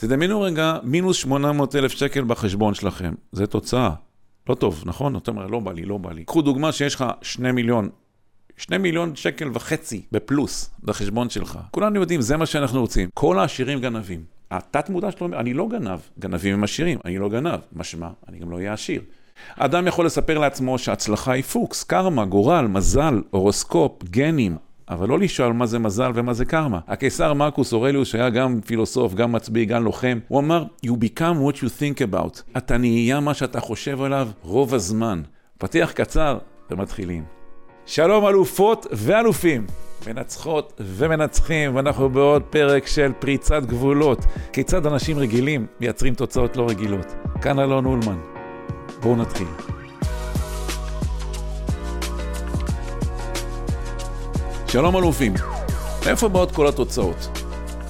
תדמיינו רגע, מינוס 800 אלף שקל בחשבון שלכם, זה תוצאה. לא טוב, נכון? אתה אומר, לא בא לי, לא בא לי. קחו דוגמה שיש לך 2 מיליון, 2 מיליון שקל וחצי בפלוס בחשבון שלך. כולנו יודעים, זה מה שאנחנו רוצים. כל העשירים גנבים. התת מודע שלו אני לא גנב, גנבים הם עשירים, אני לא גנב. משמע, אני גם לא אהיה עשיר. האדם יכול לספר לעצמו שהצלחה היא פוקס, קרמה, גורל, מזל, הורוסקופ, גנים, אבל לא לשאול מה זה מזל ומה זה קרמה. הקיסר מרקוס אורליוס, שהיה גם פילוסוף, גם מצביא, גם לוחם, הוא אמר, You become what you think about. אתה נהיה מה שאתה חושב עליו רוב הזמן. פתיח קצר ומתחילים. שלום אלופות ואלופים, מנצחות ומנצחים, ואנחנו בעוד פרק של פריצת גבולות. כיצד אנשים רגילים מייצרים תוצאות לא רגילות. כאן אלון אולמן. בואו נתחיל. שלום אלופים, מאיפה באות כל התוצאות?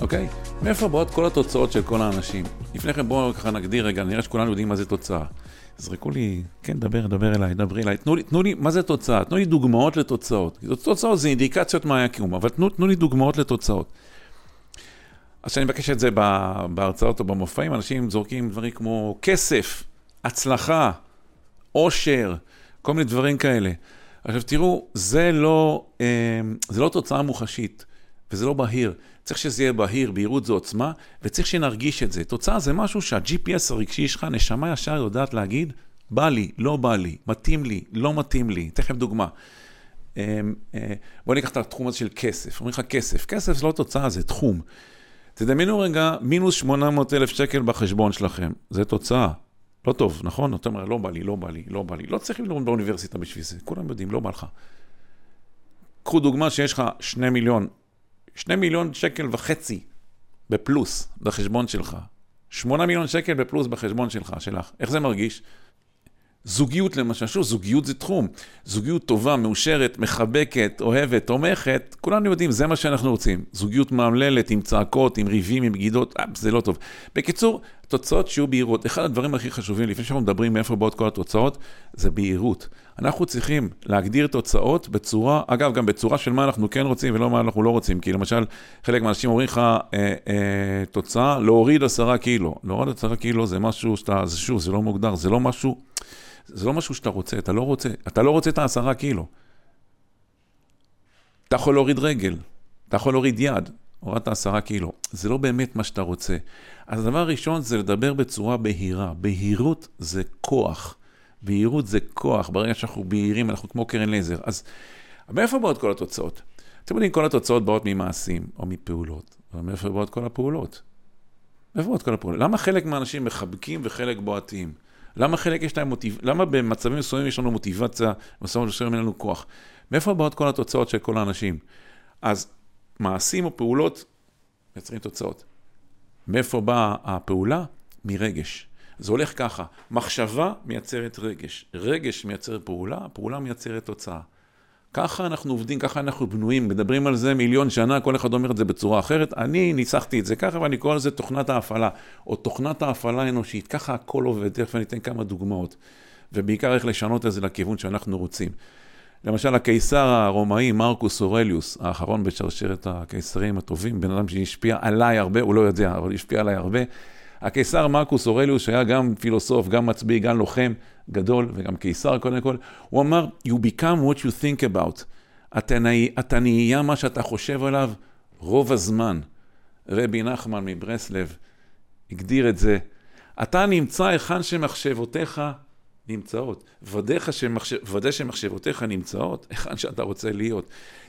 אוקיי? מאיפה באות כל התוצאות של כל האנשים? לפני כן בואו ככה נגדיר רגע, נראה שכולנו יודעים מה זה תוצאה. זרקו לי, כן, דבר, דבר אליי, דברי אליי. תנו לי, תנו לי, מה זה תוצאה? תנו לי דוגמאות לתוצאות. תוצאות זה אינדיקציות מה היה קיום, אבל תנו, תנו לי דוגמאות לתוצאות. אז כשאני מבקש את זה בהרצאות או במופעים, אנשים זורקים דברים כמו כסף, הצלחה, עושר, כל מיני דברים כאלה. עכשיו תראו, זה לא, אה, זה לא תוצאה מוחשית, וזה לא בהיר. צריך שזה יהיה בהיר, בהירות זה עוצמה, וצריך שנרגיש את זה. תוצאה זה משהו שה-GPS הרגשי שלך, נשמה ישר יודעת להגיד, בא לי, לא בא לי, מתאים לי, לא מתאים לי. אתן לכם דוגמה. אה, אה, בואו ניקח את התחום הזה של כסף. אומרים לך כסף. כסף זה לא תוצאה, זה תחום. תדמיינו רגע, מינוס 800 אלף שקל בחשבון שלכם. זה תוצאה. לא טוב, נכון? אתה אומר, לא בא לי, לא בא לי, לא בא לי. לא צריך ללמוד באוניברסיטה בשביל זה, כולם יודעים, לא בא לך. קחו דוגמה שיש לך שני מיליון, שני מיליון שקל וחצי בפלוס בחשבון שלך. שמונה מיליון שקל בפלוס בחשבון שלך, שלך. איך זה מרגיש? זוגיות למשל, שוב, זוגיות זה תחום. זוגיות טובה, מאושרת, מחבקת, אוהבת, תומכת, כולנו יודעים, זה מה שאנחנו רוצים. זוגיות מאמללת, עם צעקות, עם ריבים, עם בגידות, אה, זה לא טוב. בקיצור, תוצאות שיהיו בהירות. אחד הדברים הכי חשובים, לפני שאנחנו מדברים מאיפה באות כל התוצאות, זה בהירות. אנחנו צריכים להגדיר תוצאות בצורה, אגב, גם בצורה של מה אנחנו כן רוצים ולא מה אנחנו לא רוצים. כי למשל, חלק מהאנשים אומרים לך, אה, אה, תוצאה, להוריד עשרה קילו. להוריד עשרה קילו זה משהו שאתה, זה שוב, זה לא מוגדר, זה לא משהו... זה לא משהו שאתה רוצה, אתה לא רוצה, אתה לא רוצה את העשרה קילו. אתה יכול להוריד רגל, אתה יכול להוריד יד, הורדת עשרה קילו. זה לא באמת מה שאתה רוצה. אז הדבר הראשון זה לדבר בצורה בהירה. בהירות זה כוח. בהירות זה כוח. ברגע שאנחנו בהירים, אנחנו כמו קרן לייזר. אז מאיפה באות כל התוצאות? אתם יודעים, כל התוצאות באות ממעשים או מפעולות. אבל מאיפה באות כל הפעולות? מאיפה באות כל הפעולות? למה חלק מהאנשים מחבקים וחלק בועטים? למה חלק יש להם מוטיבציה, למה במצבים מסוימים יש לנו מוטיבציה, במצבים מסוימים אין לנו כוח? מאיפה באות כל התוצאות של כל האנשים? אז מעשים או פעולות מייצרים תוצאות. מאיפה באה הפעולה? מרגש. זה הולך ככה, מחשבה מייצרת רגש, רגש מייצר פעולה, פעולה מייצרת תוצאה. ככה אנחנו עובדים, ככה אנחנו בנויים, מדברים על זה מיליון שנה, כל אחד אומר את זה בצורה אחרת. אני ניסחתי את זה ככה ואני קורא לזה תוכנת ההפעלה, או תוכנת ההפעלה האנושית. ככה הכל עובד, תכף אני אתן כמה דוגמאות. ובעיקר איך לשנות את זה לכיוון שאנחנו רוצים. למשל, הקיסר הרומאי, מרקוס אורליוס, האחרון בשרשרת הקיסרים הטובים, בן אדם שהשפיע עליי הרבה, הוא לא יודע, אבל השפיע עליי הרבה. הקיסר מרקוס אורליוס, שהיה גם פילוסוף, גם מצביא, גם לוחם גדול, וגם קיסר קודם כל, הוא אמר, You become what you think about. אתה, אתה נהיה מה שאתה חושב עליו רוב הזמן. רבי נחמן מברסלב הגדיר את זה. אתה נמצא היכן שמחשבותיך נמצאות. ודא שמחשב, שמחשבותיך נמצאות היכן שאתה רוצה להיות.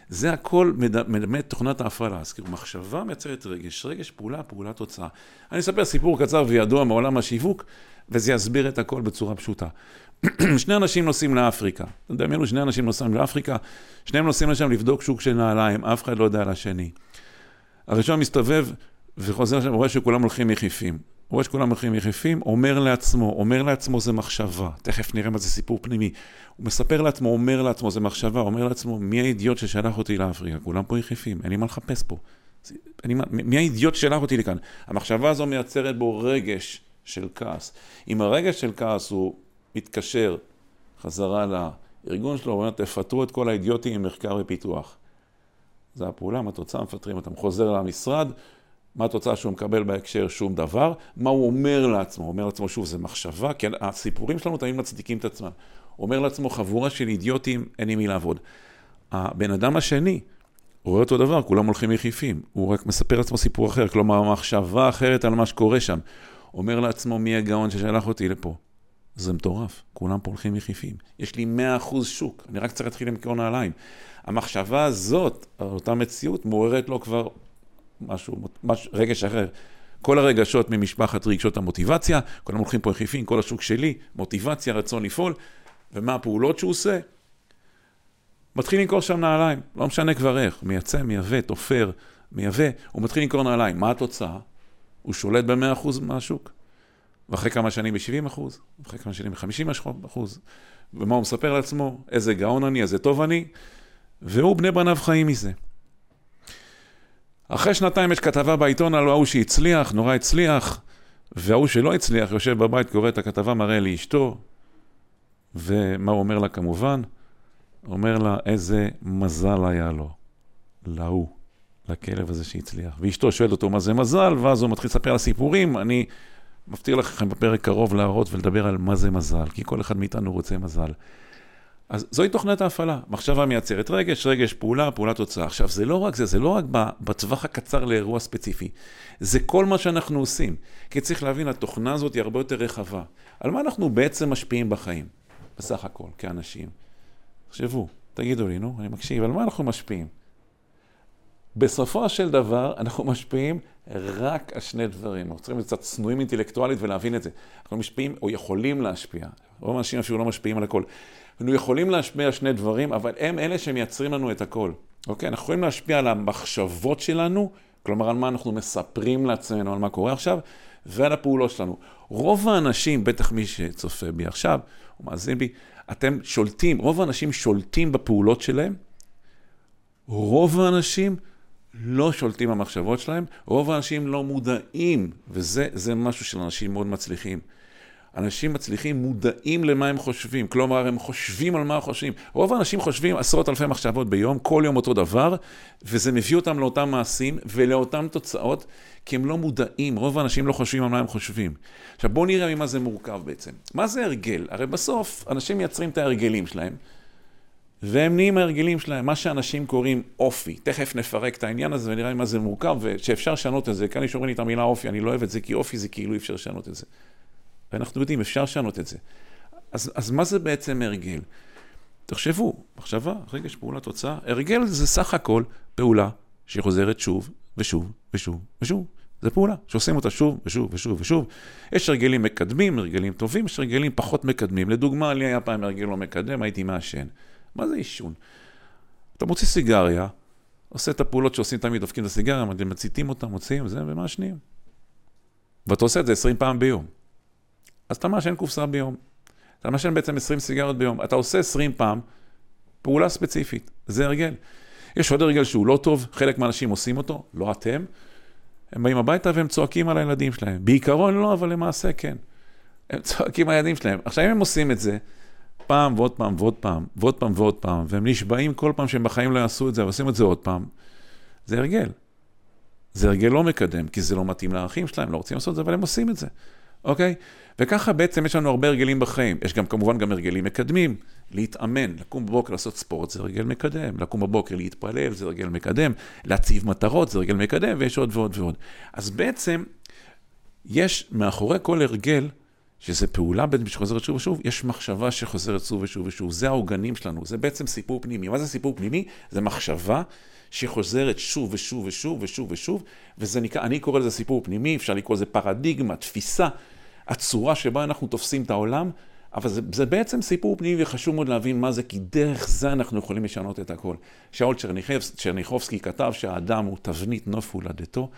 זה הכל מלמד תוכנת ההפעלה. אז כאילו, מחשבה מייצרת רגש, רגש פעולה, פעולה תוצאה. אני אספר סיפור קצר וידוע מעולם השיווק, וזה יסביר את הכל בצורה פשוטה. שני אנשים נוסעים לאפריקה. אלו שני אנשים נוסעים לאפריקה, שניהם נוסעים לשם לבדוק שוק של נעליים, אף אחד לא יודע על השני. הראשון מסתובב וחוזר לשם, רואה שכולם הולכים יחיפים. רואה שכולם הולכים יחפים, אומר לעצמו, אומר לעצמו זה מחשבה, תכף נראה מה זה סיפור פנימי. הוא מספר לעצמו, אומר לעצמו זה מחשבה, אומר לעצמו, מי האידיוט ששלח אותי לאפריקה? כולם פה יחפים, אין לי מה לחפש פה. אני, מי האידיוט ששלח אותי לכאן? המחשבה הזו מייצרת בו רגש של כעס. אם הרגש של כעס הוא מתקשר חזרה לארגון שלו, הוא אומר, תפטרו את כל האידיוטים עם מחקר ופיתוח. זה הפעולה, מהתוצאה מפטרים אותם. חוזר למשרד, מה התוצאה שהוא מקבל בהקשר? שום דבר. מה הוא אומר לעצמו? הוא אומר לעצמו, שוב, זה מחשבה, כי הסיפורים שלנו תמיד מצדיקים את עצמם. הוא אומר לעצמו, חבורה של אידיוטים, אין עם מי לעבוד. הבן אדם השני, רואה אותו דבר, כולם הולכים יחיפים. הוא רק מספר לעצמו סיפור אחר, כלומר, מחשבה אחרת על מה שקורה שם. אומר לעצמו, מי הגאון ששלח אותי לפה? זה מטורף, כולם פה הולכים יחיפים. יש לי 100% שוק, אני רק צריך להתחיל למכור נעליים. המחשבה הזאת, אותה מציאות, מעוררת לו כבר משהו, משהו, רגש אחר. כל הרגשות ממשפחת רגשות המוטיבציה, כולם הולכים פה יחיפים, כל השוק שלי, מוטיבציה, רצון לפעול, ומה הפעולות שהוא עושה? מתחיל למכור שם נעליים, לא משנה כבר איך, מייצא, מייבא, תופר, מייבא, הוא מתחיל למכור נעליים. מה התוצאה? הוא שולט ב-100% מהשוק. ואחרי כמה שנים ב-70%, ואחרי כמה שנים ב-50%, ומה הוא מספר לעצמו? איזה גאון אני, איזה טוב אני, והוא בני בניו חיים מזה. אחרי שנתיים יש כתבה בעיתון על ההוא שהצליח, נורא הצליח, וההוא שלא הצליח יושב בבית, קורא את הכתבה, מראה לאשתו, ומה הוא אומר לה כמובן? אומר לה, איזה מזל היה לו, להוא, לכלב הזה שהצליח. ואשתו שואלת אותו מה זה מזל, ואז הוא מתחיל לספר לה סיפורים. אני מבטיח לכם בפרק קרוב להראות ולדבר על מה זה מזל, כי כל אחד מאיתנו רוצה מזל. אז זוהי תוכנת ההפעלה. מחשבה מייצרת רגש, רגש פעולה, פעולה תוצאה. עכשיו, זה לא רק זה, זה לא רק בטווח הקצר לאירוע ספציפי. זה כל מה שאנחנו עושים. כי צריך להבין, התוכנה הזאת היא הרבה יותר רחבה. על מה אנחנו בעצם משפיעים בחיים? בסך הכל, כאנשים. תחשבו, תגידו לי, נו, אני מקשיב, על מה אנחנו משפיעים? בסופו של דבר, אנחנו משפיעים רק על שני דברים. אנחנו צריכים להיות קצת צנועים אינטלקטואלית ולהבין את זה. אנחנו משפיעים, או יכולים להשפיע. רוב האנשים אפילו לא משפיעים על הכל. אנחנו יכולים להשפיע על שני דברים, אבל הם אלה שמייצרים לנו את הכל. אוקיי? אנחנו יכולים להשפיע על המחשבות שלנו, כלומר על מה אנחנו מספרים לעצמנו, על מה קורה עכשיו, ועל הפעולות שלנו. רוב האנשים, בטח מי שצופה בי עכשיו, או מאזין בי, אתם שולטים, רוב האנשים שולטים בפעולות שלהם, רוב האנשים לא שולטים במחשבות שלהם, רוב האנשים לא מודעים, וזה משהו של אנשים מאוד מצליחים. אנשים מצליחים מודעים למה הם חושבים, כלומר הם חושבים על מה הם חושבים. רוב האנשים חושבים עשרות אלפי מחשבות ביום, כל יום אותו דבר, וזה מביא אותם לאותם מעשים ולאותן תוצאות, כי הם לא מודעים, רוב האנשים לא חושבים על מה הם חושבים. עכשיו בואו נראה ממה זה מורכב בעצם. מה זה הרגל? הרי בסוף אנשים מייצרים את ההרגלים שלהם, והם נהיים ההרגלים שלהם, מה שאנשים קוראים אופי. תכף נפרק את העניין הזה ונראה מה זה מורכב, ושאפשר לשנות את זה. כאן יש אומרים לי את המילה אופי, אני לא אוהב את זה, כי אופי זה כאילו אי אפשר לשנות את זה. ואנחנו יודעים, אפשר לשנות את זה. אז, אז מה זה בעצם הרגל? תחשבו, מחשבה, רגש, פעולה, תוצאה. הרגל זה סך הכל פעולה שחוזרת שוב ושוב ושוב ושוב. זה פעולה שעושים אותה שוב ושוב ושוב ושוב. יש הרגלים מקדמים, הרגלים טובים, יש הרגלים פחות מקדמים. לדוגמה, לי היה פעם הרגל לא מקדם, הייתי מעשן. מה זה עישון? אתה מוציא סיגריה, עושה את הפעולות שעושים תמיד, דופקים את הסיגריה, מציתים אותה, מוציאים, זה, ומעשנים. ואתה עושה את זה 20 פעם ביום. אז אתה מעשן קופסה ביום. אתה מעשן בעצם 20 סיגריות ביום. אתה עושה 20 פעם פעולה ספציפית. זה הרגל. יש עוד הרגל שהוא לא טוב, חלק מהאנשים עושים אותו, לא אתם. הם באים הביתה והם צועקים על הילדים שלהם. בעיקרון לא, אבל למעשה כן. הם צועקים על הילדים שלהם. עכשיו, אם הם עושים את זה, פעם ועוד פעם ועוד פעם, ועוד פעם ועוד פעם, והם נשבעים כל פעם שהם בחיים לא יעשו את זה, ועושים את זה עוד פעם, זה הרגל. זה הרגל לא מקדם, כי זה לא מתאים לערכים שלהם, לא רוצים לעשות את זה, אבל הם עושים את זה, אוקיי? וככה בעצם יש לנו הרבה הרגלים בחיים. יש גם כמובן גם הרגלים מקדמים, להתאמן, לקום בבוקר לעשות ספורט זה הרגל מקדם, לקום בבוקר להתפלל זה הרגל מקדם, להציב מטרות זה הרגל מקדם, ויש עוד ועוד ועוד. אז בעצם יש מאחורי כל הרגל, שזה פעולה בעצם שחוזרת שוב ושוב, יש מחשבה שחוזרת שוב ושוב ושוב. זה העוגנים שלנו, זה בעצם סיפור פנימי. מה זה סיפור פנימי? זה מחשבה שחוזרת שוב ושוב ושוב ושוב ושוב, וזה נקרא, אני קורא לזה סיפור פנימי, אפשר לקרוא לזה פרדיגמה, תפיסה. הצורה שבה אנחנו תופסים את העולם, אבל זה, זה בעצם סיפור פנימי וחשוב מאוד להבין מה זה, כי דרך זה אנחנו יכולים לשנות את הכל. שאול צ'רניחובסקי כתב שהאדם הוא תבנית נוף הולדתו.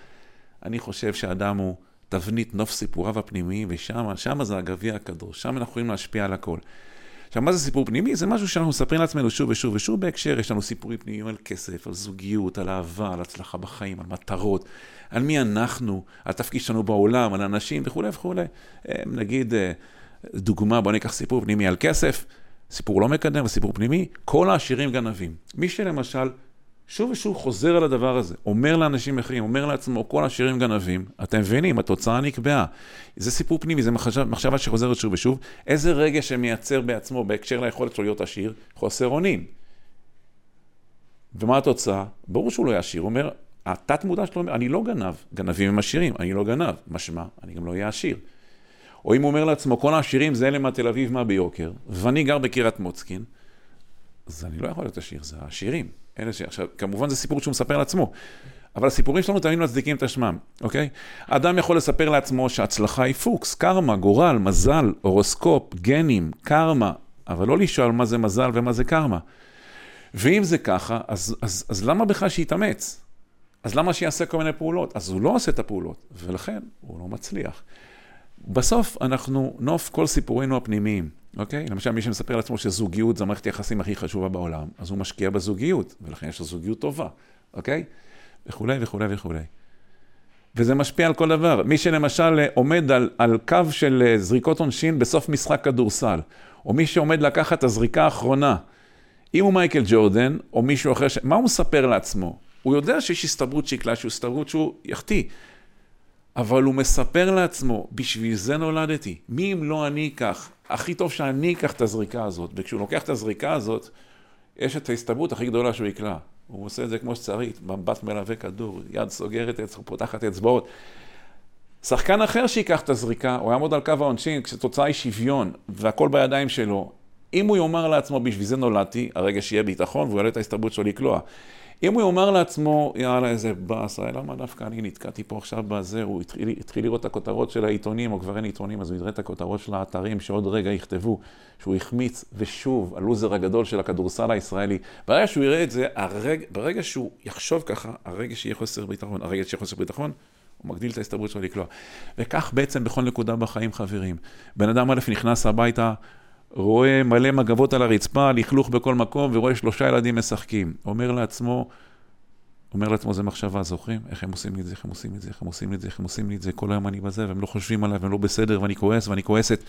אני חושב שהאדם הוא תבנית נוף סיפוריו הפנימיים, ושם זה הגביע הקדוש, שם אנחנו יכולים להשפיע על הכל. עכשיו, מה זה סיפור פנימי? זה משהו שאנחנו מספרים לעצמנו שוב ושוב ושוב בהקשר, יש לנו סיפורים פנימיים על כסף, על זוגיות, על אהבה, על הצלחה בחיים, על מטרות, על מי אנחנו, על התפקיד שלנו בעולם, על אנשים וכולי וכולי. אה, נגיד, אה, דוגמה, בוא ניקח סיפור פנימי על כסף, סיפור לא מקדם וסיפור פנימי, כל העשירים גנבים. מי שלמשל שוב ושוב חוזר על הדבר הזה, אומר לאנשים אחרים, אומר לעצמו, כל השירים גנבים, אתם מבינים, התוצאה נקבעה. זה סיפור פנימי, זה מחשב, מחשבה שחוזרת שוב ושוב. איזה רגש שמייצר בעצמו בהקשר ליכולת שלו להיות עשיר? חוסר אונים. ומה התוצאה? ברור שהוא לא יהיה עשיר, הוא אומר, התת מודע שלו אומר, אני לא גנב, גנבים הם עשירים, אני לא גנב, משמע, אני גם לא אהיה עשיר. או אם הוא אומר לעצמו, כל העשירים זה אלה מהתל אביב, מה ביוקר, ואני גר בקירת מוצקין, אז אני לא יכול להיות עשיר, זה העשירים. אלה ש... עכשיו, כמובן זה סיפור שהוא מספר לעצמו, אבל הסיפורים שלנו תמיד מצדיקים את השמם, אוקיי? אדם יכול לספר לעצמו שהצלחה היא פוקס, קרמה, גורל, מזל, הורוסקופ, גנים, קרמה, אבל לא לשאול מה זה מזל ומה זה קרמה. ואם זה ככה, אז, אז, אז למה בכלל שיתאמץ? אז למה שיעשה כל מיני פעולות? אז הוא לא עושה את הפעולות, ולכן הוא לא מצליח. בסוף אנחנו נוף כל סיפורינו הפנימיים, אוקיי? למשל, מי שמספר לעצמו שזוגיות זו המערכת היחסים הכי חשובה בעולם, אז הוא משקיע בזוגיות, ולכן יש לו זוגיות טובה, אוקיי? וכולי וכולי וכולי. וזה משפיע על כל דבר. מי שלמשל עומד על, על קו של זריקות עונשין בסוף משחק כדורסל, או מי שעומד לקחת את הזריקה האחרונה, אם הוא מייקל ג'ורדן, או מישהו אחר, ש... מה הוא מספר לעצמו? הוא יודע שיש הסתברות שיקלע, שהוא הסתברות שהוא יחטיא. אבל הוא מספר לעצמו, בשביל זה נולדתי. מי אם לא אני אקח? הכי טוב שאני אקח את הזריקה הזאת. וכשהוא לוקח את הזריקה הזאת, יש את ההסתברות הכי גדולה שהוא יקלע. הוא עושה את זה כמו שצריך, מבט מלווה כדור, יד סוגרת, פותחת אצבעות. שחקן אחר שיקח את הזריקה, הוא יעמוד על קו העונשין, כשתוצאה היא שוויון, והכל בידיים שלו. אם הוא יאמר לעצמו, בשביל זה נולדתי, הרגע שיהיה ביטחון, והוא יעלה את ההסתברות שלו לקלוע. אם הוא יאמר לעצמו, יאללה, איזה באסה, למה דווקא אני נתקעתי פה עכשיו בזה, הוא התחיל, התחיל לראות את הכותרות של העיתונים, או כבר אין עיתונים, אז הוא יראה את הכותרות של האתרים שעוד רגע יכתבו שהוא החמיץ, ושוב, הלוזר הגדול של הכדורסל הישראלי. ברגע שהוא יראה את זה, הרג, ברגע שהוא יחשוב ככה, הרגע שיהיה חוסר ביטחון, הרגע שיהיה חוסר ביטחון, הוא מגדיל את ההסתברות שלו לקלוע. וכך בעצם בכל נקודה בחיים, חברים. בן אדם א' נכנס הביתה, רואה מלא מגבות על הרצפה, לכלוך בכל מקום, ורואה שלושה ילדים משחקים. אומר לעצמו, אומר לעצמו, זה מחשבה, זוכרים? איך הם עושים לי את זה, איך הם עושים לי את זה, איך הם עושים לי את זה, איך הם עושים לי את זה, כל היום אני בזה, והם לא חושבים עליי, והם לא בסדר, ואני כועס, ואני כועסת.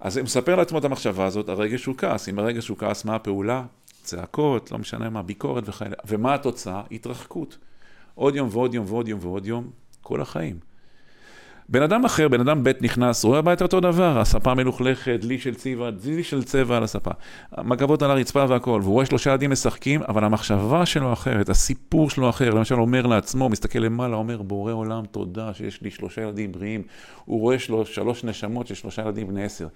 אז הוא מספר לעצמו את המחשבה הזאת, הרגש הוא כעס. אם הרגש הוא כעס, מה הפעולה? צעקות, לא משנה מה, ביקורת וכאלה. ומה התוצאה? התרחקות. עוד יום ועוד יום ועוד יום ועוד יום, כל החיים. בן אדם אחר, בן אדם ב' נכנס, רואה הביתה אותו דבר, הספה מלוכלכת, דלי של צבע, דלי של צבע על הספה, מגבות על הרצפה והכל, והוא רואה שלושה ילדים משחקים, אבל המחשבה שלו אחרת, הסיפור שלו אחר, למשל אומר לעצמו, מסתכל למעלה, אומר, בורא עולם, תודה שיש לי שלושה ילדים בריאים, הוא רואה שלוש, שלוש נשמות של שלושה ילדים בני עשר.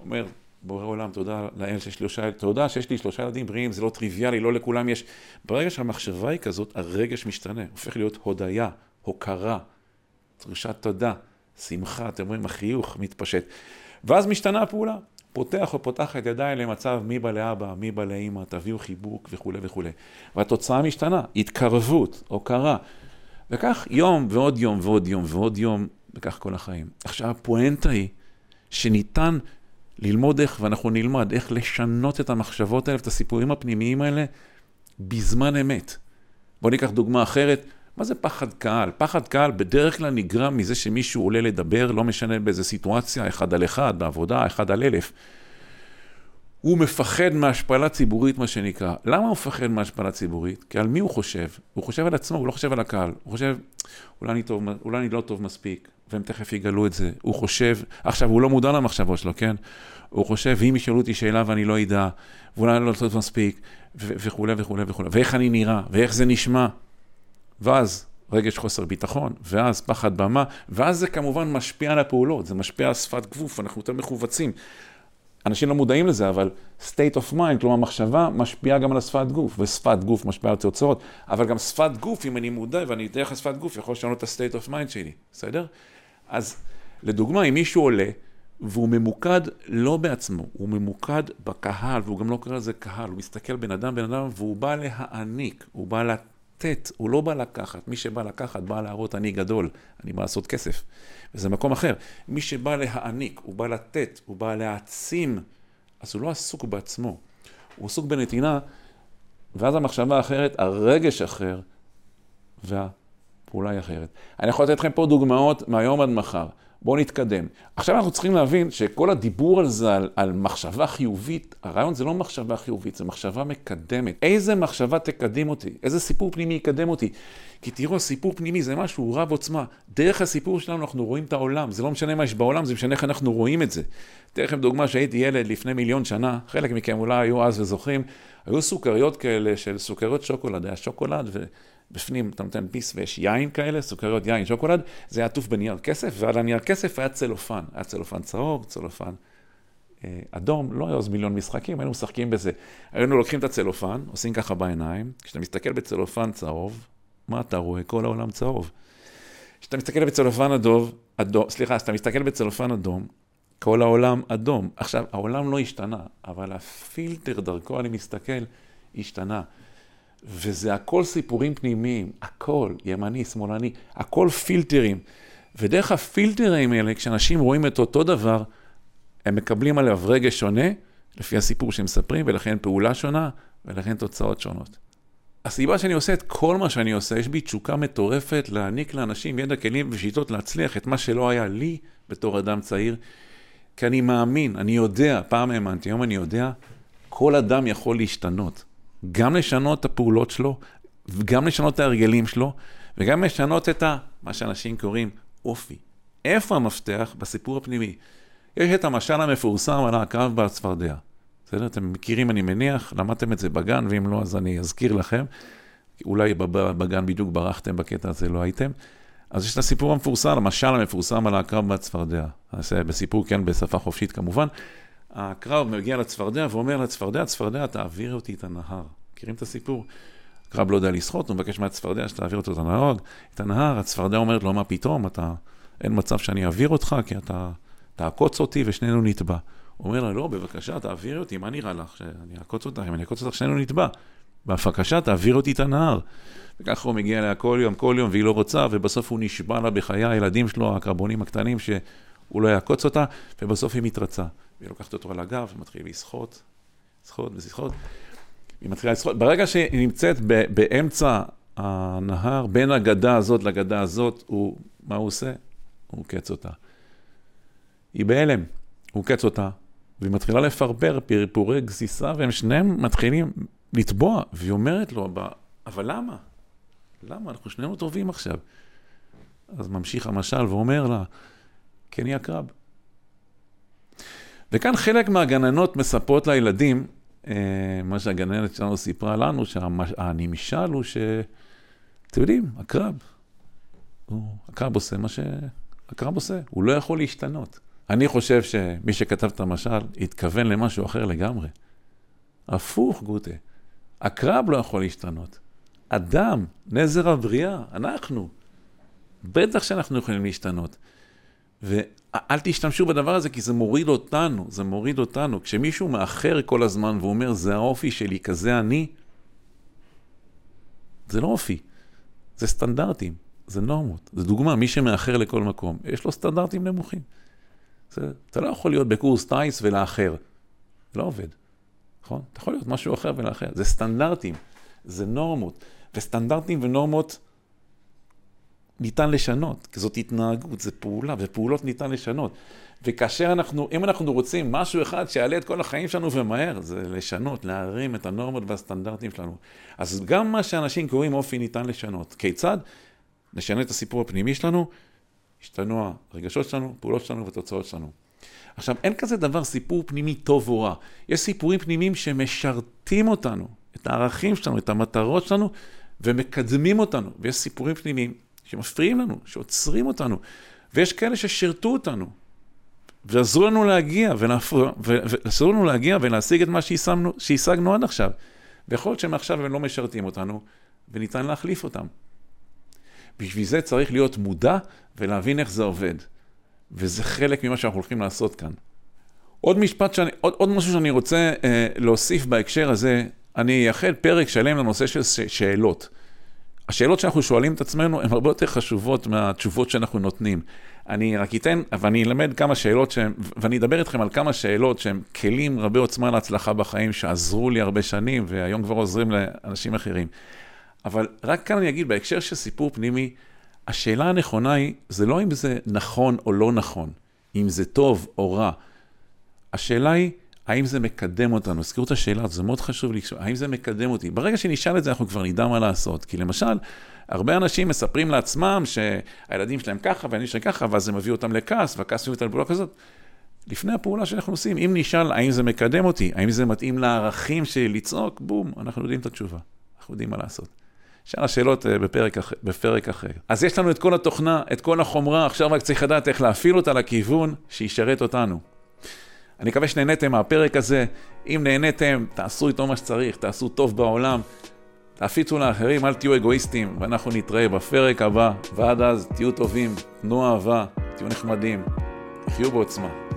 אומר, בורא עולם, תודה לאל שיש שלושה, תודה שיש לי שלושה ילדים בריאים, זה לא טריוויאלי, לא לכולם יש. ברגע שהמחשבה היא כזאת, הרגש משתנה, הופך להיות הודיה, הוקרה, דרישת תודה. שמחה, אתם רואים, החיוך מתפשט. ואז משתנה הפעולה. פותח או פותחת ידיים למצב מי בא לאבא, מי בא לאמא, תביאו חיבוק וכולי וכולי. והתוצאה משתנה, התקרבות, הוקרה. וכך יום ועוד יום ועוד יום ועוד יום, וכך כל החיים. עכשיו, הפואנטה היא שניתן ללמוד איך, ואנחנו נלמד איך לשנות את המחשבות האלה, את הסיפורים הפנימיים האלה, בזמן אמת. בואו ניקח דוגמה אחרת. מה זה פחד קהל? פחד קהל בדרך כלל נגרם מזה שמישהו עולה לדבר, לא משנה באיזה סיטואציה, אחד על אחד, בעבודה, אחד על אלף. הוא מפחד מהשפלה ציבורית, מה שנקרא. למה הוא מפחד מהשפלה ציבורית? כי על מי הוא חושב? הוא חושב על עצמו, הוא לא חושב על הקהל. הוא חושב, אולי אני, טוב, אולי אני לא טוב מספיק, והם תכף יגלו את זה. הוא חושב, עכשיו, הוא לא מודע למחשבות שלו, כן? הוא חושב, ואם ישאלו אותי שאלה ואני לא אדע, ואולי אני לא טוב מספיק, וכולי וכולי וכולי, ואיך אני נראה, ואיך זה נשמע. ואז רגש חוסר ביטחון, ואז פחד במה, ואז זה כמובן משפיע על הפעולות, זה משפיע על שפת גוף, אנחנו יותר מכווצים. אנשים לא מודעים לזה, אבל state of mind, כלומר מחשבה, משפיעה גם על השפת גוף, ושפת גוף משפיעה על תוצאות, אבל גם שפת גוף, אם אני מודע ואני דרך השפת גוף, יכול לשנות את ה-state of mind שלי, בסדר? אז לדוגמה, אם מישהו עולה, והוא ממוקד לא בעצמו, הוא ממוקד בקהל, והוא גם לא קורא לזה קהל, הוא מסתכל בן אדם, בן אדם, והוא בא להעניק, הוא בא לתת. לתת, הוא לא בא לקחת. מי שבא לקחת בא להראות אני גדול, אני בא לעשות כסף. וזה מקום אחר. מי שבא להעניק, הוא בא לתת, הוא בא להעצים, אז הוא לא עסוק בעצמו. הוא עסוק בנתינה, ואז המחשבה האחרת, הרגש אחר, והפעולה היא אחרת. אני יכול לתת לכם פה דוגמאות מהיום עד מחר. בואו נתקדם. עכשיו אנחנו צריכים להבין שכל הדיבור על זה, על, על מחשבה חיובית, הרעיון זה לא מחשבה חיובית, זה מחשבה מקדמת. איזה מחשבה תקדם אותי? איזה סיפור פנימי יקדם אותי? כי תראו, סיפור פנימי זה משהו רב עוצמה. דרך הסיפור שלנו אנחנו רואים את העולם. זה לא משנה מה יש בעולם, זה משנה איך אנחנו רואים את זה. אתן לכם דוגמה שהייתי ילד לפני מיליון שנה, חלק מכם אולי היו אז וזוכרים, היו סוכריות כאלה של סוכריות שוקולד, היה שוקולד. בפנים אתה נותן פיס ויש יין כאלה, סוכריות יין, שוקולד, זה היה עטוף בנייר כסף, ועל הנייר כסף היה צלופן. היה צלופן צהוב, צלופן אה, אדום, לא היה אז מיליון משחקים, היינו משחקים בזה. היינו לוקחים את הצלופן, עושים ככה בעיניים, כשאתה מסתכל בצלופן צהוב, מה אתה רואה? כל העולם צהוב. כשאתה מסתכל בצלופן אדום, אדום, סליחה, כשאתה מסתכל בצלופן אדום, כל העולם אדום. עכשיו, העולם לא השתנה, אבל הפילטר דרכו אני מסתכל, השתנה. וזה הכל סיפורים פנימיים, הכל, ימני, שמאלני, הכל פילטרים. ודרך הפילטרים האלה, כשאנשים רואים את אותו דבר, הם מקבלים עליו רגש שונה, לפי הסיפור שהם מספרים, ולכן פעולה שונה, ולכן תוצאות שונות. הסיבה שאני עושה את כל מה שאני עושה, יש בי תשוקה מטורפת להעניק לאנשים ידע, כלים ושיטות להצליח את מה שלא היה לי בתור אדם צעיר, כי אני מאמין, אני יודע, פעם האמנתי, היום אני יודע, כל אדם יכול להשתנות. גם לשנות את הפעולות שלו, וגם לשנות את ההרגלים שלו, וגם לשנות את ה... מה שאנשים קוראים אופי. איפה המפתח? בסיפור הפנימי. יש את המשל המפורסם על העקרב בצפרדע. בסדר? אתם מכירים, אני מניח, למדתם את זה בגן, ואם לא, אז אני אזכיר לכם. אולי בגן בדיוק ברחתם בקטע הזה, לא הייתם. אז יש את הסיפור המפורסם, המשל המפורסם על העקרב בצפרדע. זה בסיפור, כן, בשפה חופשית כמובן. הקרב מגיע לצפרדע ואומר לצפרדע, צפרדע, תעביר אותי את הנהר. מכירים את הסיפור? הקרב לא יודע לשחות, הוא מבקש מהצפרדע שתעביר אותו את הנהר, את הנהר, הצפרדע אומרת לו, מה פתאום, אתה, אין מצב שאני אעביר אותך, כי אתה תעקוץ אותי ושנינו נטבע. הוא אומר לה, לא, בבקשה, תעבירי אותי, מה נראה לך, שאני אעקוץ אותך, אם אני אעקוץ אותך, שנינו נטבע. בבקשה, תעביר אותי את הנהר. וככה הוא מגיע אליה כל יום, כל יום, והיא לא רוצה, ובסוף הוא נשבע לה בחיי הילדים שלו, הקרבונים הקטנים, שהוא לא יעקוץ אותה, ובסוף היא מתרצה. והיא לוקחת אותו על הגב ומתחילה לשחות, לשחות ולשחות. היא מתחילה לשחות. ברגע שהיא נמצאת באמצע הנהר, בין הגדה הזאת לגדה הזאת, הוא, מה הוא עושה? הוא עוקץ אותה. היא בהלם, הוא עוקץ אותה, והיא מתחילה לפרפר פרפורי גסיסה, והם שניהם מתחילים לטבוע, והיא אומרת לו, אבל למה? למה? אנחנו שנינו טובים עכשיו. אז ממשיך המשל ואומר לה, כן היא עקרב. וכאן חלק מהגננות מספרות לילדים, אה, מה שהגננת שלנו סיפרה לנו, שהנמשל הוא ש... אתם יודעים, הקרב. הקרב עושה מה שהקרב עושה, הוא לא יכול להשתנות. אני חושב שמי שכתב את המשל התכוון למשהו אחר לגמרי. הפוך, גוטה. הקרב לא יכול להשתנות. אדם, נזר הבריאה, אנחנו. בטח שאנחנו יכולים להשתנות. ואל תשתמשו בדבר הזה, כי זה מוריד אותנו, זה מוריד אותנו. כשמישהו מאחר כל הזמן ואומר, זה האופי שלי, כזה אני, זה לא אופי, זה סטנדרטים, זה נורמות. זה דוגמה, מי שמאחר לכל מקום, יש לו סטנדרטים נמוכים. זה, אתה לא יכול להיות בקורס טייס ולאחר. זה לא עובד, נכון? אתה יכול להיות משהו אחר ולאחר. זה סטנדרטים, זה נורמות. וסטנדרטים ונורמות ניתן לשנות, כי זאת התנהגות, זה פעולה, ופעולות ניתן לשנות. וכאשר אנחנו, אם אנחנו רוצים משהו אחד שיעלה את כל החיים שלנו ומהר, זה לשנות, להרים את הנורמות והסטנדרטים שלנו. אז גם מה שאנשים קוראים אופי ניתן לשנות. כיצד? נשנה את הסיפור הפנימי שלנו, השתנו הרגשות שלנו, פעולות שלנו ותוצאות שלנו. עכשיו, אין כזה דבר סיפור פנימי טוב או רע. יש סיפורים פנימיים שמשרתים אותנו, את הערכים שלנו, את המטרות שלנו, ומקדמים אותנו. ויש סיפורים פנימיים שמפריעים לנו, שעוצרים אותנו. ויש כאלה ששירתו אותנו, ועזרו לנו להגיע, ועזרו לנו להגיע ולהשיג את מה שהשגנו, שהשגנו עד עכשיו. ויכול להיות שמעכשיו הם לא משרתים אותנו, וניתן להחליף אותם. בשביל זה צריך להיות מודע ולהבין איך זה עובד. וזה חלק ממה שאנחנו הולכים לעשות כאן. עוד משפט, שאני, עוד, עוד משהו שאני רוצה אה, להוסיף בהקשר הזה, אני אייחד פרק שלם לנושא של שאלות. השאלות שאנחנו שואלים את עצמנו הן הרבה יותר חשובות מהתשובות שאנחנו נותנים. אני רק אתן, ואני אלמד כמה שאלות שהן, ואני אדבר איתכם על כמה שאלות שהן כלים רבי עוצמה להצלחה בחיים, שעזרו לי הרבה שנים, והיום כבר עוזרים לאנשים אחרים. אבל רק כאן אני אגיד, בהקשר של סיפור פנימי, השאלה הנכונה היא, זה לא אם זה נכון או לא נכון, אם זה טוב או רע. השאלה היא, האם זה מקדם אותנו? הזכירו את השאלה הזאת, זה מאוד חשוב לי, האם זה מקדם אותי? ברגע שנשאל את זה, אנחנו כבר נדע מה לעשות. כי למשל, הרבה אנשים מספרים לעצמם שהילדים שלהם ככה והילדים שלהם ככה, ואז זה מביא אותם לכעס, והכעס מביא אותם לפעולה כזאת. לפני הפעולה שאנחנו עושים, אם נשאל האם זה מקדם אותי, האם זה מתאים לערכים שלי לצעוק, בום, אנחנו יודעים את התשובה. אנחנו יודעים מה לעשות. שאר השאלות אה, בפרק, בפרק אחר. אז יש לנו את כל התוכנה, את כל החומרה, עכשיו רק צריך לדעת איך להפעיל אותה לכיוון שישרת אותנו. אני מקווה שנהניתם מהפרק הזה. אם נהניתם, תעשו איתו מה שצריך, תעשו טוב בעולם, תפיצו לאחרים, אל תהיו אגואיסטים, ואנחנו נתראה בפרק הבא, ועד אז תהיו טובים, תנו אהבה, תהיו נחמדים, תחיו בעוצמה.